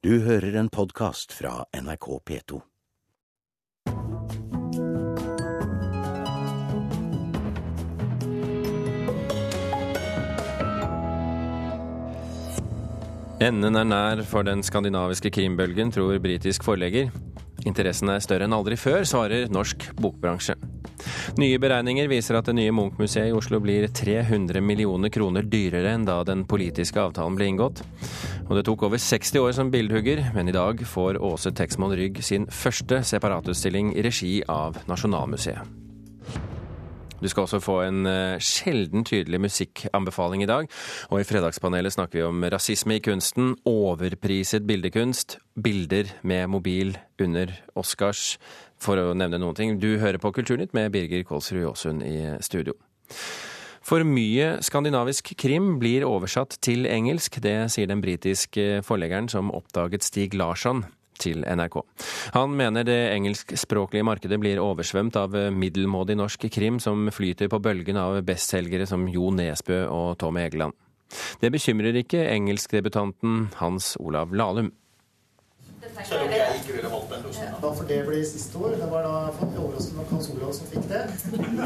Du hører en podkast fra NRK P2. Enden er nær for den skandinaviske krimbølgen, tror britisk forlegger. Interessen er større enn aldri før, svarer norsk bokbransje. Nye beregninger viser at det nye Munch-museet i Oslo blir 300 millioner kroner dyrere enn da den politiske avtalen ble inngått. Og det tok over 60 år som bildhugger, men i dag får Åse Texmoen Rygg sin første separatutstilling i regi av Nasjonalmuseet. Du skal også få en eh, sjelden tydelig musikkanbefaling i dag. Og i Fredagspanelet snakker vi om rasisme i kunsten, overpriset bildekunst, bilder med mobil under Oscars, for å nevne noen ting. Du hører på Kulturnytt med Birger Kålsrud Jåsund i studio. For mye skandinavisk krim blir oversatt til engelsk. Det sier den britiske forleggeren som oppdaget Stig Larsson til NRK. Han mener det engelskspråklige markedet blir oversvømt av middelmådig norsk krim som flyter på bølgen av bestselgere som Jo Nesbø og Tom Egeland. Det bekymrer ikke engelskdebutanten Hans Olav Lahlum. Selv om jeg ikke ville valgt den løsningen. Da for det ble siste år. Det var da overraskende nok Hans Olav som fikk det.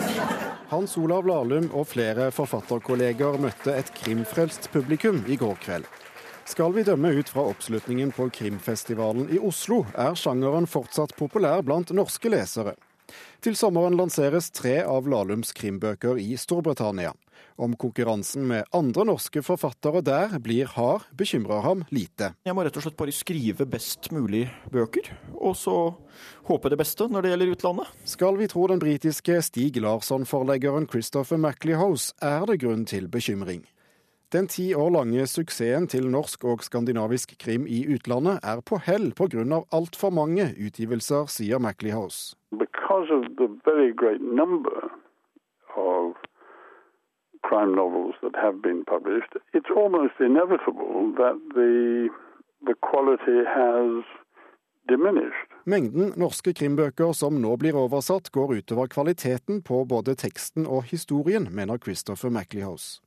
Hans Olav Lahlum og flere forfatterkolleger møtte et krimfrelst publikum i går kveld. Skal vi dømme ut fra oppslutningen på Krimfestivalen i Oslo, er sjangeren fortsatt populær blant norske lesere. Til sommeren lanseres tre av Lahlums krimbøker i Storbritannia. Om konkurransen med andre norske forfattere der blir hard, bekymrer ham lite. Jeg må rett og slett bare skrive best mulig bøker, og så håpe det beste når det gjelder utlandet. Skal vi tro den britiske Stig Larsson-forleggeren Christopher Maclehose, er det grunn til bekymring. Den ti år lange suksessen til norsk og skandinavisk krim i utlandet er på hell pga. altfor mange utgivelser, sier Maclehose. Because of the very great number of crime novels that have been published, it's almost inevitable that the, the quality has diminished. Mengden norske krimbøker som nå blir oversatt, går utover kvaliteten på både teksten og historien, mener Christopher Maclehose.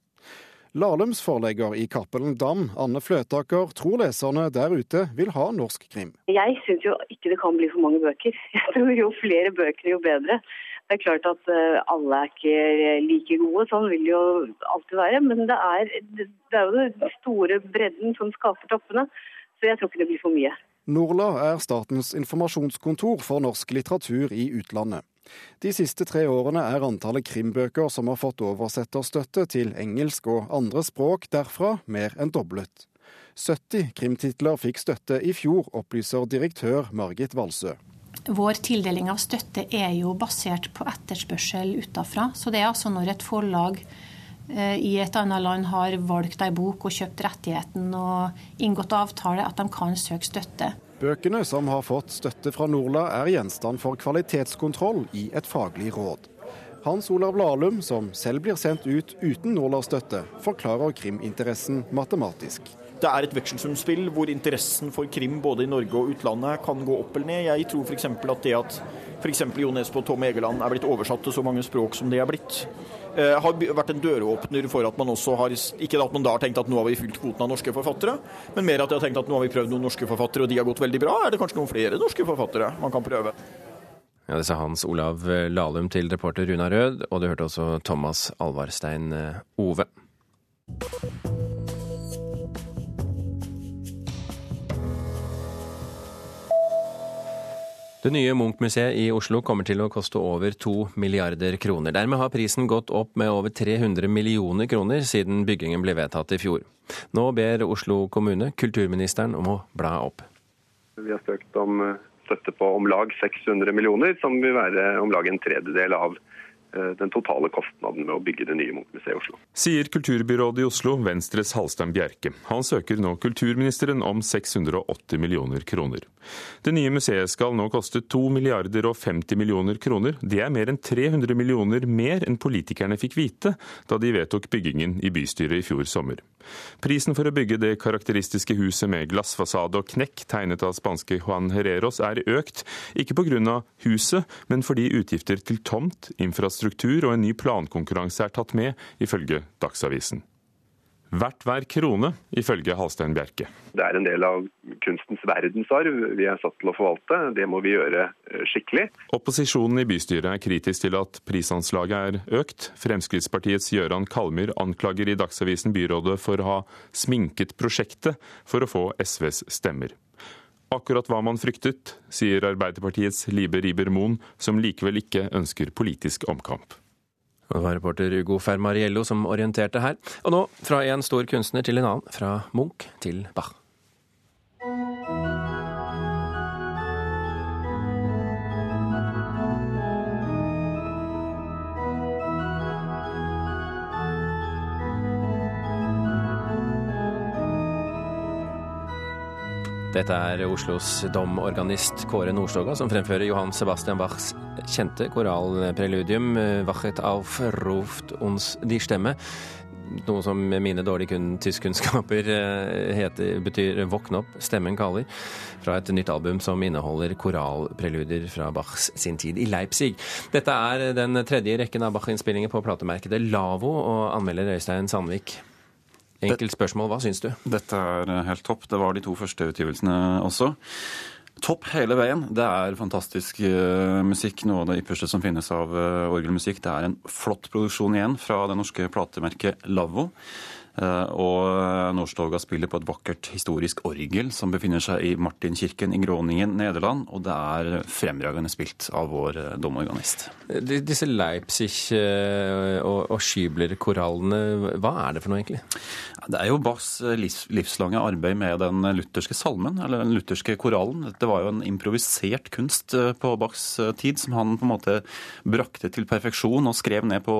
Lahlums forlegger i Cappelen Dam, Anne Fløtaker, tror leserne der ute vil ha norsk krim. Jeg syns jo ikke det kan bli for mange bøker. Jeg tror Jo flere bøker, jo bedre. Det er klart at uh, alle er ikke like gode, sånn vil det jo alltid være. Men det er, det er jo den store bredden som skaper toppene. Så jeg tror ikke det blir for mye. Norla er statens informasjonskontor for norsk litteratur i utlandet. De siste tre årene er antallet krimbøker som har fått oversetterstøtte til engelsk og andre språk derfra, mer enn doblet. 70 krimtitler fikk støtte i fjor, opplyser direktør Margit Valsø. Vår tildeling av støtte er jo basert på etterspørsel utafra. Så det er altså når et forlag eh, i et annet land har valgt ei bok og kjøpt rettigheten og inngått avtale, at de kan søke støtte. Bøkene som har fått støtte fra Norla er gjenstand for kvalitetskontroll i et faglig råd. Hans Olav Lahlum, som selv blir sendt ut uten Norla-støtte, forklarer kriminteressen matematisk. Det er et vekselsumspill hvor interessen for krim både i Norge og utlandet kan gå opp eller ned. Jeg tror f.eks. at det at f.eks. Jo Nesbø og Tom Egeland er blitt oversatt til så mange språk som det er blitt, har vært en døråpner for at man også har Ikke at man da har tenkt at nå har vi fylt kvoten av norske forfattere, men mer at de har tenkt at nå har vi prøvd noen norske forfattere, og de har gått veldig bra. Er det kanskje noen flere norske forfattere man kan prøve? Ja, Det sa Hans Olav Lahlum til reporter Runa Rød, og du hørte også Thomas Alvarstein Ove. Det nye Munch-museet i Oslo kommer til å koste over to milliarder kroner. Dermed har prisen gått opp med over 300 millioner kroner siden byggingen ble vedtatt i fjor. Nå ber Oslo kommune kulturministeren om å bla opp. Vi har søkt om eh, støtte på om lag 600 millioner, som vil være om lag en tredjedel av den totale kostnaden med å bygge det nye Munch-museet i Oslo. Sier kulturbyrådet i Oslo, Venstres Halstein Bjerke. Han søker nå kulturministeren om 680 millioner kroner. Det nye museet skal nå koste 2 milliarder og 50 millioner kroner. Det er mer enn 300 millioner mer enn politikerne fikk vite da de vedtok byggingen i bystyret i fjor sommer. Prisen for å bygge det karakteristiske huset med glassfasade og knekk tegnet av spanske Juan Herreros er økt, ikke pga. huset, men fordi utgifter til tomt, infrastruktur og en ny plankonkurranse er tatt med, ifølge Dagsavisen. Hvert hver krone, ifølge Halstein Bjerke. Det er en del av kunstens verdensarv vi er satt til å forvalte. Det må vi gjøre eh, skikkelig. Opposisjonen i bystyret er kritisk til at prisanslaget er økt. Fremskrittspartiets Gøran Kalmyr anklager i Dagsavisen byrådet for å ha sminket prosjektet for å få SVs stemmer. Akkurat hva man fryktet, sier Arbeiderpartiets Libe Riber Moen, som likevel ikke ønsker politisk omkamp. Det var reporter Ugo Fermariello som orienterte her. Og nå fra en stor kunstner til en annen, fra Munch til Bach. Dette er Oslos domorganist Kåre Nordstoga som fremfører Johan Sebastian Bachs kjente koralpreludium eh, 'Wachet auf ruft uns die Stemme'. Noe som mine dårlige kun tyskkunnskaper eh, betyr 'våkne opp, stemmen kaller'. Fra et nytt album som inneholder koralpreludier fra Bachs sin tid i Leipzig. Dette er den tredje rekken av Bach-innspillinger på platemerkedet Lavo, og anmelder Øystein Sandvik. Enkelt spørsmål, hva syns du? Dette er helt topp. Det var de to første utgivelsene også. Topp hele veien. Det er fantastisk uh, musikk. Noe av det ypperste som finnes av uh, orgelmusikk. Det er en flott produksjon igjen fra det norske platemerket Lavvo. Uh, og Norstoga spiller på et vakkert historisk orgel som befinner seg i Martinkirken i Groningen, Nederland. Og det er fremragende spilt av vår domorganist. Disse Leipzig- og, og Schybler-korallene, hva er det for noe egentlig? Det er jo Bachs livslange arbeid med den lutherske salmen, eller den lutherske korallen. Det var jo en improvisert kunst på Bachs tid som han på en måte brakte til perfeksjon og skrev ned på,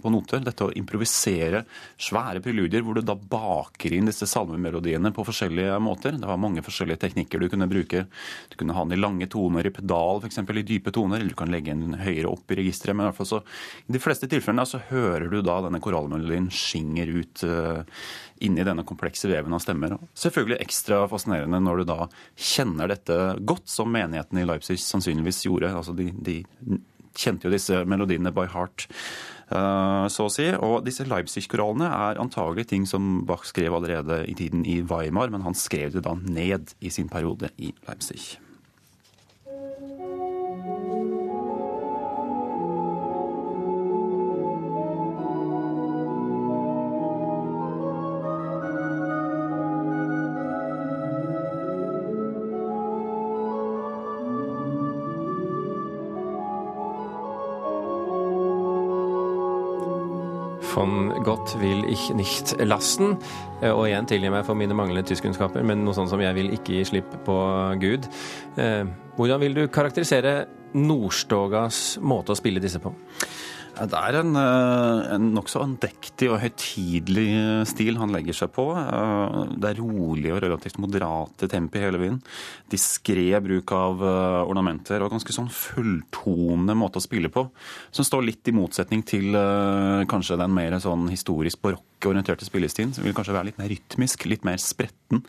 på noter. Dette å improvisere svære preludier hvor du da baker inn disse salmemelodiene på forskjellige måter. Det var mange forskjellige teknikker du kunne bruke. Du kunne ha den i lange toner i pedal, f.eks. i dype toner, eller du kan legge den høyere opp i registeret. Men i hvert fall så, i de fleste tilfellene så hører du da denne korallmelodien skinger ut uh, inni denne komplekse veven av stemmer. Selvfølgelig ekstra fascinerende når du da kjenner dette godt, som menigheten i Leipzig sannsynligvis gjorde. Altså de, de kjente jo disse melodiene by heart, så å si. Og disse Leipzig-korallene er antagelig ting som Bach skrev allerede i tiden i Weimar, men han skrev det da ned i sin periode i Leipzig. Von Gott will ich nicht lasten. Og igjen tilgi meg for mine manglende tyskkunnskaper, men noe sånt som jeg vil ikke gi slipp på Gud. Hvordan vil du karakterisere Nordstogas måte å spille disse på? Det er en, en nokså andektig og høytidelig stil han legger seg på. Det er rolige og relativt moderate tempi hele byen. Diskré bruk av ornamenter og ganske sånn fulltonende måte å spille på. Som står litt i motsetning til kanskje den mer sånn historisk barokkorienterte spillestilen. Som vil kanskje være litt mer rytmisk, litt mer spretten.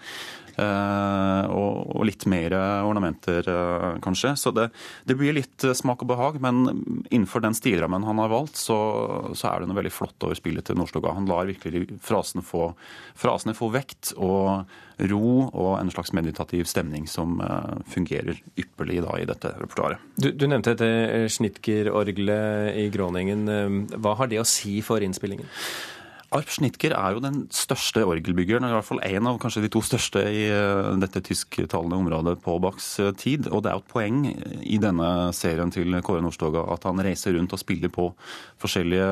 Uh, og, litt mer ornamenter, uh, kanskje. Så det, det, blir litt smak og behag, men innenfor den stilrammen han har valgt, så, så er det noe veldig flott over spillet til Nordstoga. Han lar virkelig frasene få, frasene få vekt og ro og en slags meditativ stemning som fungerer ypperlig da, i dette repertoaret. Du, du nevnte dette Schnitger-orgelet i Gråningen. Hva har det å si for innspillingen? Arp Schnitger er jo den største orgelbyggeren, i hvert fall en av kanskje de to største i dette tysktalende området på Bachs tid. Og det er jo et poeng i denne serien til Kåre Nordstoga at han reiser rundt og spiller på forskjellige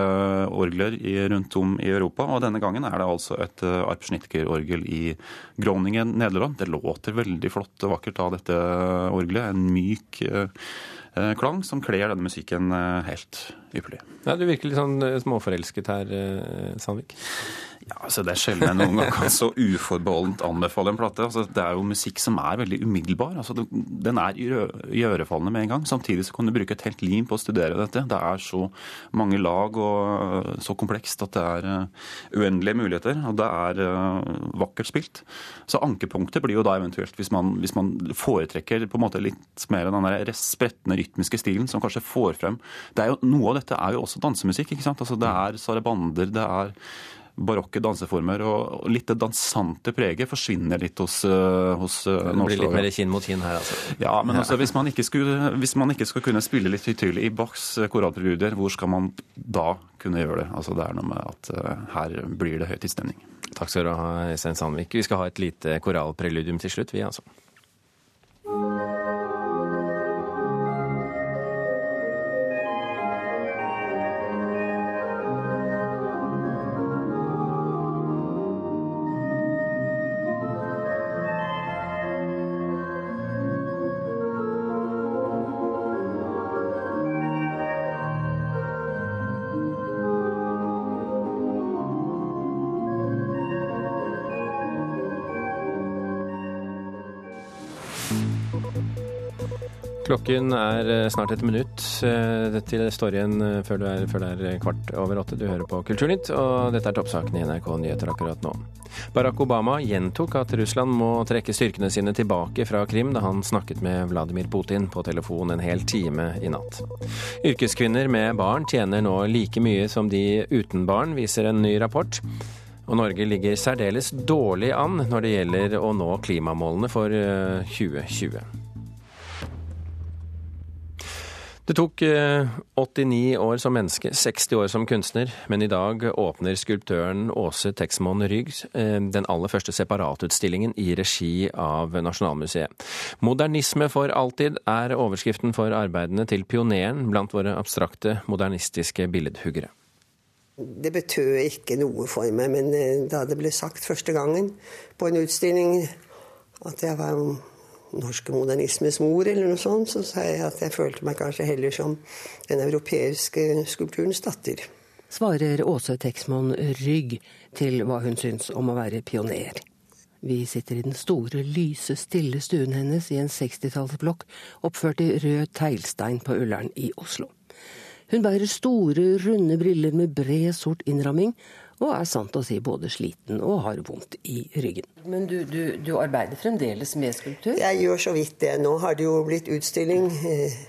orgler rundt om i Europa. Og denne gangen er det altså et Arp Schnitger-orgel i Groningen, Nederland. Det låter veldig flott og vakkert av dette orgelet. En myk klang som kler denne musikken helt ypperlig. Ja, Du virker litt sånn småforelsket her, Sandvik. Ja, altså Det er sjelden jeg noen gang kan så uforbeholdent anbefale en plate. Altså, det er jo musikk som er veldig umiddelbar. Altså, den er iørefallende med en gang. Samtidig så kan du bruke et helt liv på å studere dette. Det er så mange lag og så komplekst at det er uendelige muligheter. Og det er vakkert spilt. Så ankepunktet blir jo da eventuelt hvis man, hvis man foretrekker på en måte litt mer den der spretne rytmiske stilen som kanskje får frem det er jo, Noe av dette er jo også dansemusikk. ikke sant? Altså, det er sarabander, det er barokke danseformer. Og litt det dansante preget forsvinner litt hos, uh, hos uh, Det blir litt mer kinn mot kinn her, altså? Ja, men altså, hvis, man ikke skulle, hvis man ikke skal kunne spille litt tydelig i Bachs koralpreludier, hvor skal man da kunne gjøre det? Altså, det er noe med at her blir det høytidsstemning. Takk skal du ha, Øystein Sandvik. Vi skal ha et lite koralpreludium til slutt, vi altså. Klokken er eh, snart et minutt eh, til det står igjen før før, er, før, det er kvart over åtte. Du hører på Kulturnytt, og dette er toppsakene i NRK Nyheter akkurat nå. Barack Obama gjentok at Russland må trekke styrkene sine tilbake fra Krim da han snakket med Vladimir Putin på telefon en hel time i natt. Yrkeskvinner med barn tjener nå like mye som de uten barn, viser en ny rapport. Og Norge ligger særdeles dårlig an når det gjelder å nå klimamålene for 2020. Det tok 89 eh, år som menneske, 60 år som kunstner, men i dag åpner skulptøren Åse Texmoen Rygg eh, den aller første separatutstillingen i regi av Nasjonalmuseet. Modernisme for alltid er overskriften for arbeidene til pioneren blant våre abstrakte, modernistiske billedhuggere. Det betød ikke noe for meg, men eh, da det ble sagt første gangen på en utstilling at jeg var norske modernismes mor, eller noe sånt, så sa jeg at jeg følte meg kanskje heller som den europeiske skulpturens datter. Svarer Åse Texmoen Rygg til hva hun syns om å være pioner. Vi sitter i den store, lyse, stille stuen hennes i en 60-tallsblokk oppført i rød teglstein på Ullern i Oslo. Hun bærer store, runde briller med bred, sort innramming, og er sant å si både sliten og har vondt i ryggen. Men du, du, du arbeider fremdeles med skulptur? Jeg gjør så vidt det. Nå har det jo blitt utstilling eh,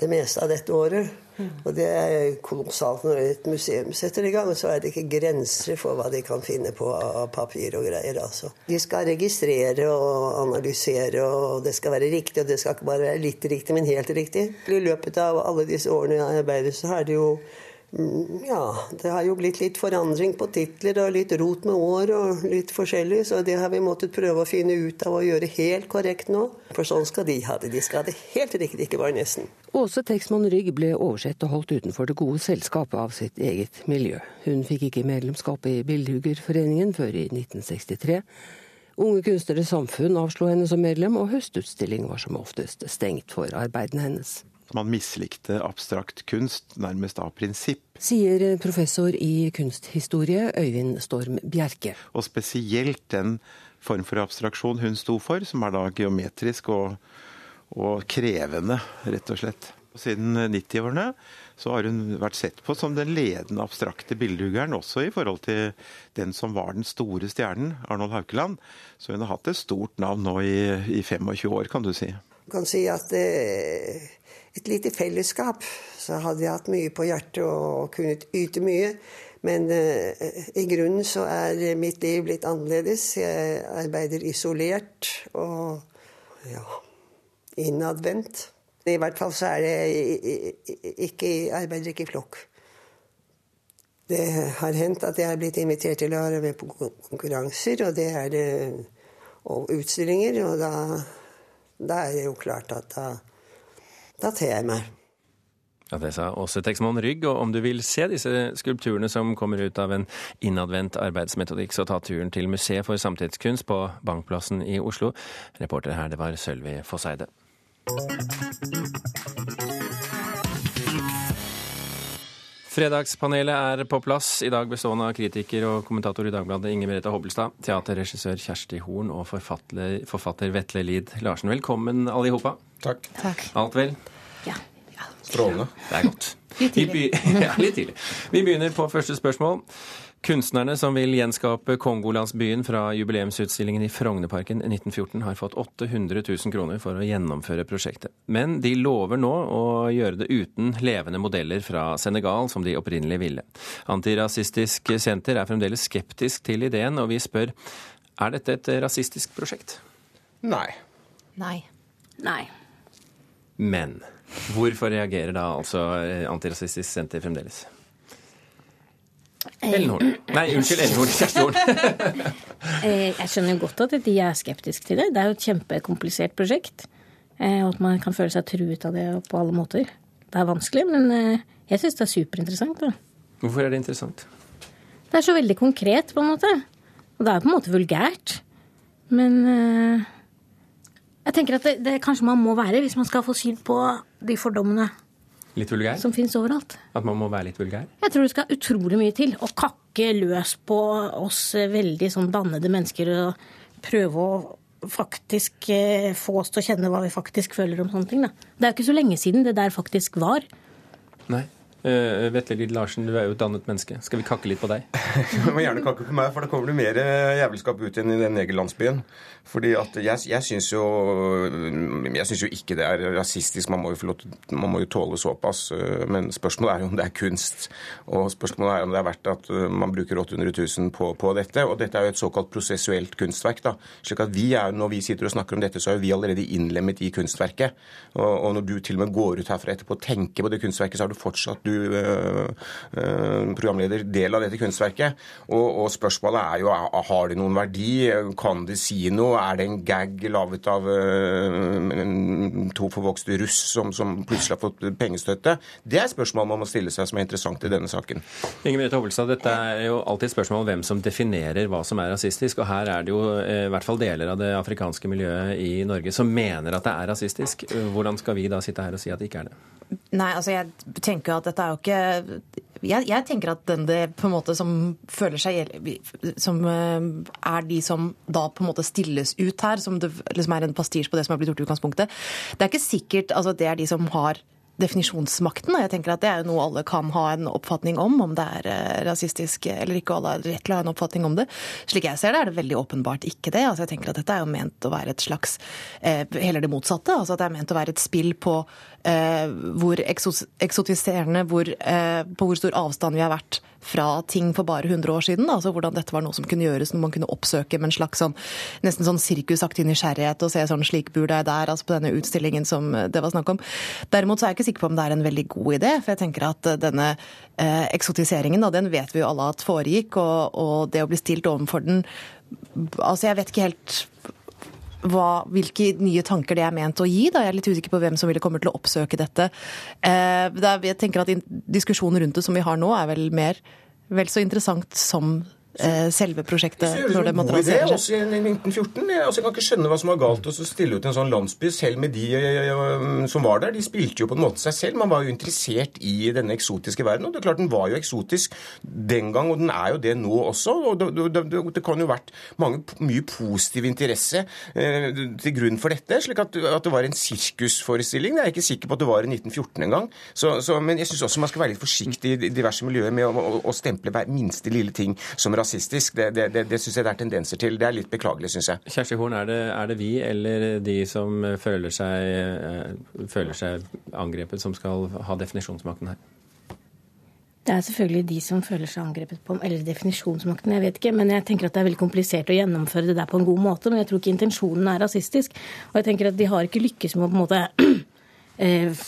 det meste av dette året. Mm. Og det er kolossalt når et museum setter i gang. Så er det ikke grenser for hva de kan finne på av papir og greier. altså. De skal registrere og analysere, og det skal være riktig. Og det skal ikke bare være litt riktig, men helt riktig. I løpet av alle disse årene jeg arbeider, så har det jo ja, det har jo blitt litt forandring på titler og litt rot med år og litt forskjellig, så det har vi måttet prøve å finne ut av å gjøre helt korrekt nå. For sånn skal de ha det. De skal ha det helt riktig, ikke bare nesten. Åse Texman Rygg ble oversett og holdt utenfor det gode selskapet av sitt eget miljø. Hun fikk ikke medlemskap i Bildhuggerforeningen før i 1963. Unge Kunstneres Samfunn avslo henne som medlem, og høstutstilling var som oftest stengt for arbeidene hennes. Man mislikte abstrakt kunst nærmest av prinsipp. Sier professor i kunsthistorie Øyvind Storm Bjerke. Og spesielt den form for abstraksjon hun sto for, som er da geometrisk og, og krevende, rett og slett. Siden 90-årene så har hun vært sett på som den ledende abstrakte bildehuggeren, også i forhold til den som var den store stjernen, Arnold Haukeland. Så hun har hatt et stort navn nå i, i 25 år, kan du si. Du kan si at eh, et lite fellesskap. Så hadde jeg hatt mye på hjertet og kunnet yte mye. Men eh, i grunnen så er mitt liv litt annerledes. Jeg arbeider isolert og ja, innadvendt. I hvert fall så er det ikke, arbeider ikke i flokk. Det har hendt at jeg er blitt invitert til å være med på konkurranser, og det er det, og utstillinger. Og da, da er det jo klart at da da ter jeg meg. Ja, Det sa Åse Texmoen Rygg, og om du vil se disse skulpturene som kommer ut av en innadvendt arbeidsmetodikk, så ta turen til Museet for samtidskunst på Bankplassen i Oslo. Reporter her, det var Sølvi Fosseide. Fredagspanelet er på plass, i dag bestående av kritiker og kommentator i Dagbladet Inger Merete Hobbelstad, teaterregissør Kjersti Horn og forfatter, forfatter Vetle Lid Larsen. Velkommen alle i hopa. Takk. Takk. Alt vel? Ja. ja. Strålende. Det er godt. Litt tidlig. ja, litt tidlig. Vi begynner på første spørsmål. Kunstnerne som vil gjenskape Kongolandsbyen fra jubileumsutstillingen i Frognerparken 1914, har fått 800 000 kroner for å gjennomføre prosjektet. Men de lover nå å gjøre det uten levende modeller fra Senegal, som de opprinnelig ville. Antirasistisk Senter er fremdeles skeptisk til ideen, og vi spør er dette et rasistisk prosjekt? Nei. Nei. Nei. Men hvorfor reagerer da altså Antirasistisk Senter fremdeles? Ellen Horn. Nei, unnskyld, Ellen Horn. Kjersti Horn. Eh, jeg skjønner jo godt at de er skeptiske til det. Det er jo et kjempekomplisert prosjekt. Eh, og at man kan føle seg truet av det på alle måter. Det er vanskelig, men eh, jeg syns det er superinteressant. Da. Hvorfor er det interessant? Det er så veldig konkret, på en måte. Og det er på en måte vulgært. Men jeg tenker at det, det kanskje man må være hvis man skal få syn på de fordommene Litt vulgær? som finnes overalt. At man må være litt vulgær? Jeg tror det skal utrolig mye til å kakke løs på oss veldig sånn dannede mennesker og prøve å faktisk eh, få oss til å kjenne hva vi faktisk føler om sånne ting. Da. Det er jo ikke så lenge siden det der faktisk var. Nei. Uh, Vetle Lid Larsen, du er jo et dannet menneske. Skal vi kakke litt på deg? Du må gjerne kakke på meg, for da kommer det mer jævelskap ut igjen i den egen landsbyen. Fordi at jeg, jeg syns jo Jeg syns jo ikke det er rasistisk. Man må jo, man må jo tåle såpass. Men spørsmålet er jo om det er kunst. Og spørsmålet er om det er verdt at man bruker 800 000 på, på dette. Og dette er jo et såkalt prosessuelt kunstverk. da. Slik at vi er, Når vi sitter og snakker om dette, så er jo vi allerede innlemmet i kunstverket. Og, og når du til og med går ut herfra etterpå og tenker på det kunstverket, så har du fortsatt du, programleder, del av dette kunstverket. Og, og, spørsmålet er jo har det noen verdi, kan det si noe, er det en gag laget av to forvokste russ som, som, plutselig har fått pengestøtte? Det er spørsmål man må stille seg som er interessant i denne saken. Inge Merete Hovelstad, dette er jo alltid spørsmål om hvem som definerer hva som er rasistisk. Og her er det jo i hvert fall deler av det afrikanske miljøet i Norge som mener at det er rasistisk. Hvordan skal vi da sitte her og si at det ikke er det? Nei, altså jeg tenker jo at dette er jo ikke jeg, jeg, tenker at den det på en måte som føler seg Som er de som da på en måte stilles ut her, som det liksom er en pastisj på det som har blitt gjort i utgangspunktet. Det er ikke sikkert altså det er de som har definisjonsmakten. Og jeg tenker at Det er jo noe alle kan ha en oppfatning om, om det er rasistisk eller ikke. Alle har rett til å ha en oppfatning om det. Slik jeg ser det, er det veldig åpenbart ikke det. Altså jeg tenker at Dette er jo ment å være et slags eh, Heller det motsatte. altså at Det er ment å være et spill på eh, hvor eksotiserende, hvor, eh, på hvor stor avstand vi har vært fra ting for bare 100 år siden. altså Hvordan dette var noe som kunne gjøres, noe man kunne oppsøke med en slags sånn, nesten sånn sirkusaktig nysgjerrighet og se sånn slik burde jeg der, altså på denne utstillingen som det var snakk om. Derimot så er jeg ikke sikker på om det er en veldig god idé, for jeg tenker at denne eh, eksotiseringen, da, den vet vi jo alle at foregikk, og, og det å bli stilt overfor den Altså, jeg vet ikke helt hva, hvilke nye tanker det er ment å gi. Da. Jeg er litt usikker på hvem som ville komme til å oppsøke dette. Eh, jeg tenker at Diskusjonen rundt det som vi har nå, er vel mer vel så interessant som selve prosjektet. Det ser ut som en god idé også i 1914. Jeg, altså, jeg kan ikke skjønne hva som var galt å stille ut en sånn landsby, selv med de som var der. De spilte jo på en måte seg selv. Man var jo interessert i denne eksotiske verden. Og det er klart den var jo eksotisk den gang, og den er jo det nå også. Og det, det, det, det kan jo vært mange, mye positiv interesse eh, til grunn for dette. slik at, at, det var en sirkusforestilling. Det er jeg ikke sikker på at det var i 1914 engang. Men jeg syns også man skal være litt forsiktig i diverse miljøer med å, å, å stemple hver minste lille ting som rasisme rasistisk. Det, det, det, det syns jeg det er tendenser til. Det er litt beklagelig, syns jeg. Kjersti Horn, er det, er det, vi eller de som føler seg, eh, føler seg angrepet, som skal ha definisjonsmakten her? Det er selvfølgelig de som føler seg angrepet på eller definisjonsmakten, jeg vet ikke. Men jeg tenker at det er veldig komplisert å gjennomføre det der på en god måte. Men jeg tror ikke intensjonen er rasistisk. Og jeg tenker at de har ikke lykkes med å på en måte eh,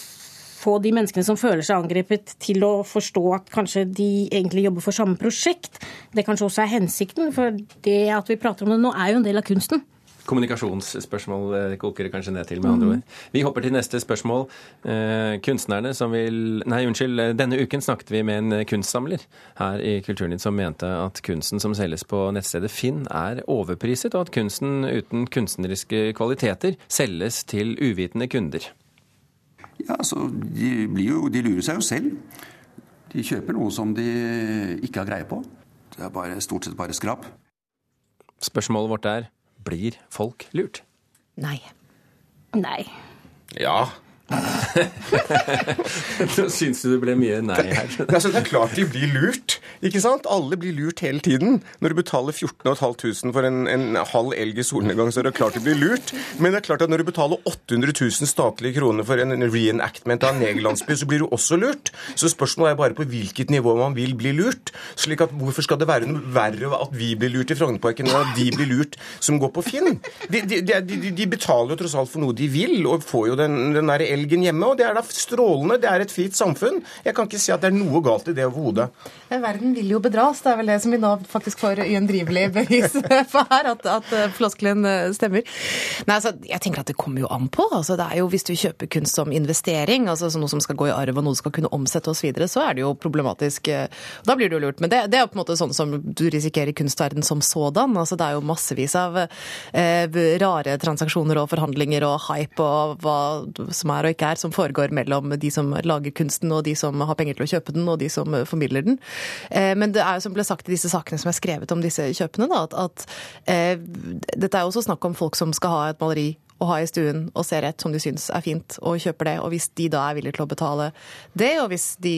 få de menneskene som føler seg angrepet, til å forstå at kanskje de egentlig jobber for samme prosjekt. Det kanskje også er hensikten, for det at vi prater om det nå, er jo en del av kunsten. Kommunikasjonsspørsmål eh, koker det kanskje ned til, med andre ord. Vi hopper til neste spørsmål. Eh, kunstnerne som vil Nei, unnskyld. Denne uken snakket vi med en kunstsamler her i Kulturnytt som mente at kunsten som selges på nettstedet Finn er overpriset, og at kunsten uten kunstneriske kvaliteter selges til uvitende kunder. Ja, altså, de, jo, de, lurer seg jo selv. De kjøper noe som de ikke har greie på. Det er bare, stort sett bare skrap. Spørsmålet vårt er blir folk lurt? Nei. Nei. Ja. Nå syns du det ble mye nei her. altså, det er klart de blir lurt. Ikke sant? Alle blir lurt hele tiden. Når du betaler 14 500 for en, en halv elg i solnedgang, så er det klart de blir lurt. Men det er klart at når du betaler 800 000 statlige kroner for en reenactment av en negerlandsby, så blir du også lurt. Så spørsmålet er bare på hvilket nivå man vil bli lurt. slik at Hvorfor skal det være noe verre at vi blir lurt i Frognerparken enn at de blir lurt som går på Finn? De, de, de, de, betaler jo tross alt for noe de vil, og får jo den, den der elgen hjemme. Og det er da strålende. Det er et fritt samfunn. Jeg kan ikke si at det er noe galt i det overhodet. Verden vil jo bedras. Det er vel det som vi nå faktisk får ugjendrivelig bevis for her, at, at eh, floskelen eh, stemmer. Nei, altså, jeg tenker at det kommer jo an på. Altså, det er jo Hvis du kjøper kunst som investering, altså noe som skal gå i arv og noe som skal kunne omsette oss videre, så er det jo problematisk. Eh, da blir det jo lurt. Men det, det er på en måte sånn som du risikerer kunstverden som sådan. Altså, det er jo massevis av eh, rare transaksjoner og forhandlinger og hype og hva som er og ikke er, som foregår mellom de som lager kunsten og de som har penger til å kjøpe den og de som formidler den. Eh, men det er jo som ble sagt i disse sakene som er skrevet om disse kjøpene, da, at, at eh, dette er jo også snakk om folk som skal ha et maleri å ha i stuen og ser et som de syns er fint, og kjøper det. Og hvis de da er villige til å betale det, og hvis de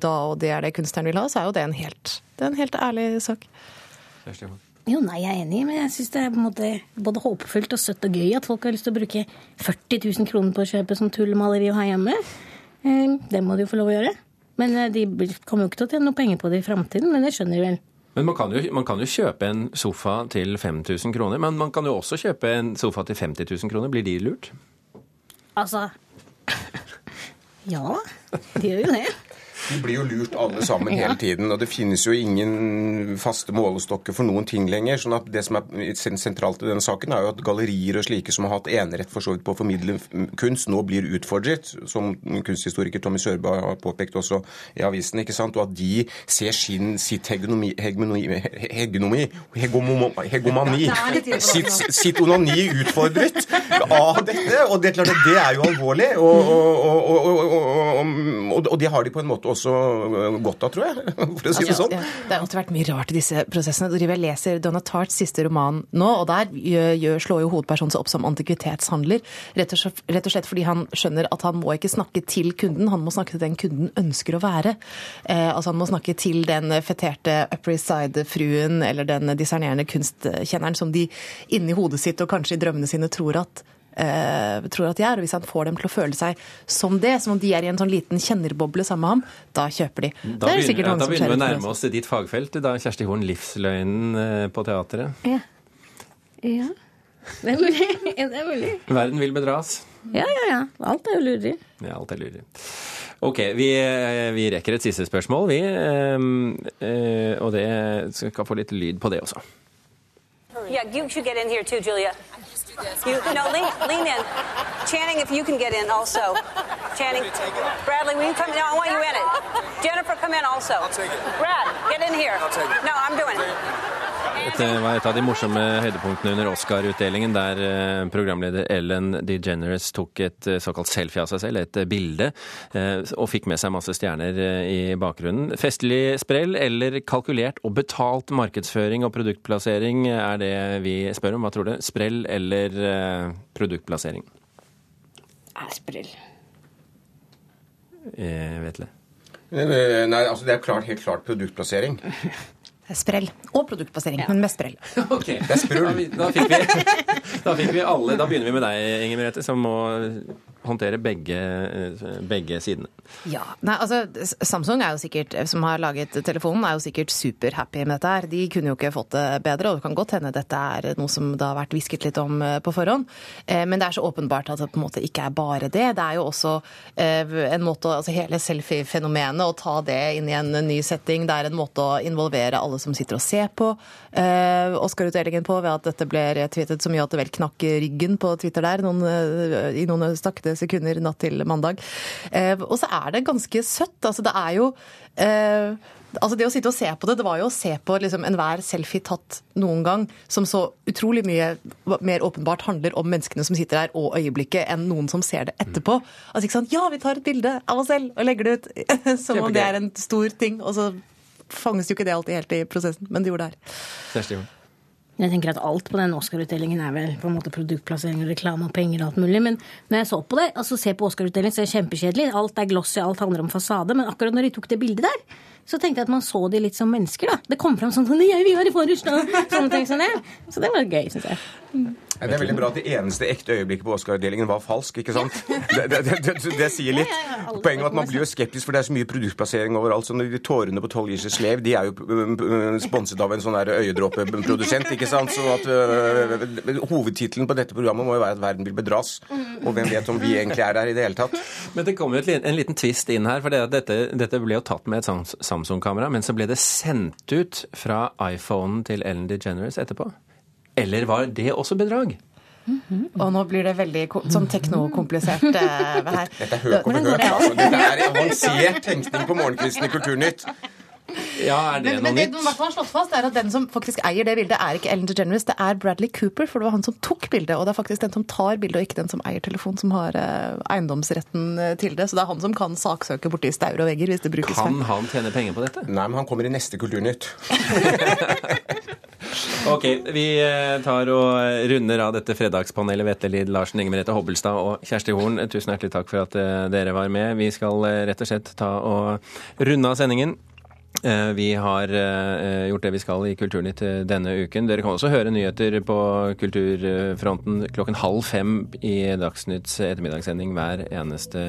da og det er det kunstneren vil ha, så er jo det en helt, det er en helt ærlig sak. Jo, nei, jeg er enig, men jeg syns det er på en måte både håpefullt og søtt og gøy at folk har lyst til å bruke 40 000 kroner på å kjøpe som tullmaleri å ha hjemme. Eh, det må de jo få lov å gjøre. Men eh, de kommer jo ikke til å tjene noe penger på det i framtiden, men det skjønner de vel. Men man kan, jo, man kan, jo, kjøpe en sofa til 5000 kroner, men man kan jo også kjøpe en sofa til 50 000 kroner. Blir de lurt? Altså Ja, de gjør jo det. De blir jo lurt alle sammen hele tiden. Og det finnes jo ingen faste målestokker for noen ting lenger. sånn at det som er sentralt i denne saken, er jo at gallerier og slike som har hatt enerett for så vidt på å formidle kunst, nå blir utfordret, som kunsthistoriker Tommy Sørbø har påpekt også i avisen. ikke sant? Og at de ser sin, sitt hegemomi, hegemomi, hegemoni, sitt, sitt onani utfordret av dette. Og det er klart at det er jo alvorlig. og, og, og, og det har de på en måte også også øh, godt av, tror jeg. For å si det altså, sånn. Ja, det har alltid vært mye rart i disse prosessene. Jeg leser Donna Tarts siste roman nå, og der gjør, slår jo hovedpersonen seg opp som antikvitetshandler. Rett og, slett, rett og, slett, fordi han skjønner at han må ikke snakke til kunden, han må snakke til den kunden ønsker å være. Eh, altså Han må snakke til den feterte Upper East Side-fruen eller den dissernerende kunstkjenneren som de inni hodet sitt og kanskje i drømmene sine tror at eh, tror at de er. Og hvis han får dem til å føle seg som det, som om de er i en sånn liten kjennerboble sammen med ham, da kjøper de. Da begynner, ja, da begynner vi å nærme oss ditt fagfelt, da, Kjersti Horn, livsløgnen eh, på teatret. Ja. ja. Det er mulig. Det er mulig. Verden vil bedras. Ja, ja, ja. Alt er jo lureri. Ja, alt er lureri. Ok, vi, eh, vi, rekker et siste spørsmål, vi. Eh, og det skal få litt lyd på det også. Yeah, you should get in here too, Julia. You, no, lean, lean in. Channing, if you can get in also. Channing. Bradley, will you come in? No, I want you in it. Jennifer, come in also. I'll take it. Brad, get in here. I'll take it. No, I'm doing it. Dette var et av de morsomme høydepunktene under Oscar-utdelingen, der eh, programleder Ellen DeGeneres tok et eh, såkalt selfie av seg selv, et eh, bilde, og fikk med seg masse stjerner i bakgrunnen. Festlig sprell eller kalkulert og betalt markedsføring og produktplassering er det vi spør om. Hva tror du? Sprell eller produktplassering? Er sprell. Vetle? Nei, altså det er klart, helt klart produktplassering. Sprell. Og produktplassering, ja. men med sprell. Ok, Det er sprull. Da, da, fikk vi, da fikk vi alle Da begynner vi med deg, Inger Merete, som må håndtere begge, begge, sidene. Ja. Nei, altså, Samsung er jo sikkert, som har laget telefonen, er jo sikkert superhappy med dette her. De kunne jo ikke fått det bedre, og det kan godt hende dette er noe som det har vært hvisket litt om eh, på forhånd. Eh, men det er så åpenbart at det på en måte ikke er bare det. Det er jo også eh, en måte, altså hele selfie-fenomenet, å ta det inn i en ny setting, det er en måte å involvere alle som sitter og ser på Oscar-utdelingen på, ved at dette ble retweetet så mye at det vel knakk ryggen på Twitter der noen, i noen stakte sekunder natt til mandag. Eh, og så er det ganske søtt. Altså, det er jo eh, Altså Det å sitte og se på det, det var jo å se på liksom enhver selfie tatt noen gang, som så utrolig mye mer åpenbart handler om menneskene som sitter der og øyeblikket, enn noen som ser det etterpå. Altså ikke sant, Ja, vi tar et bilde av oss selv og legger det ut som om det er en stor ting. Og så fanges jo ikke det alltid helt i prosessen, men det gjorde det her. Jeg tenker at alt på den Oscar-utdelingen er vel på en måte produktplassering og reklame og penger og alt mulig. Men når jeg så på det, altså se på Oscar-utdelingen, så er det kjempekjedelig. Alt er glossy, alt handler om fasade. Men akkurat når de tok det bildet der, så tenkte jeg at man så de litt som mennesker. da. Det kom fram sånn sånn, jeg vil være forrest. Sånne ting som det. Så det var gøy, syns jeg. Ja, Det er veldig bra at det eneste ekte øyeblikket på Oscar-delingen var falsk, ikke sant? Det, det, det, det, det sier litt. Poenget var at man blir jo skeptisk, for det er så mye produktplassering overalt. Så de tårene på 12 Years slev, Slave de er jo um, um, sponset av en sånn øyedråpeprodusent, ikke sant? Så at uh, hovedtittelen på dette programmet må jo være at verden vil bedras. Og hvem vet om vi egentlig er der i det hele tatt? Men det kommer jo en liten twist inn her, for det dette, dette ble jo tatt med et Sams- Samsung-kamera, men så ble det sendt ut fra iPhonen til Ellen DeGeneres etterpå. Eller var det også bedrag? Og nå blir det veldig sånn teknokomplisert eh, her. Dette er høk over høk. Altså. Dette er avansert tenkning på morgenkvisten i Kulturnytt. Ja, er det Men, noe men det nytt? hvert har slått fast, er at den som faktisk eier det bildet, er ikke Ellen DeGeneres, det er Bradley Cooper. For det var han som tok bildet, og det er faktisk den som tar bildet, og ikke den som eier telefonen, som har eh, eiendomsretten eh, til det. Så det er han som kan saksøke borti staur og vegger hvis det brukes Kan han tjene penger på dette? Nei, men han kommer i neste Kulturnytt. Ok, vi eh, tar og runder av dette fredagspanelet. Vetle Lid Larsen, Inger Merete Hobbelstad og Kjersti Horn. Tusen hjertelig takk for at dere var med. Vi skal rett og slett ta og runde av sendingen. Eh, Vi har eh, gjort det vi skal i Kulturnytt eh, denne uken. Dere kan også høre nyheter på kulturfronten klokken halv fem i Dagsnytts ettermiddagssending hver eneste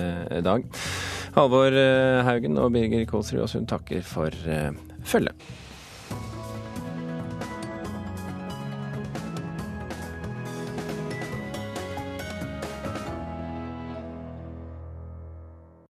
dag. Halvor Haugen og Birger Kålsrud Aasund takker for følget.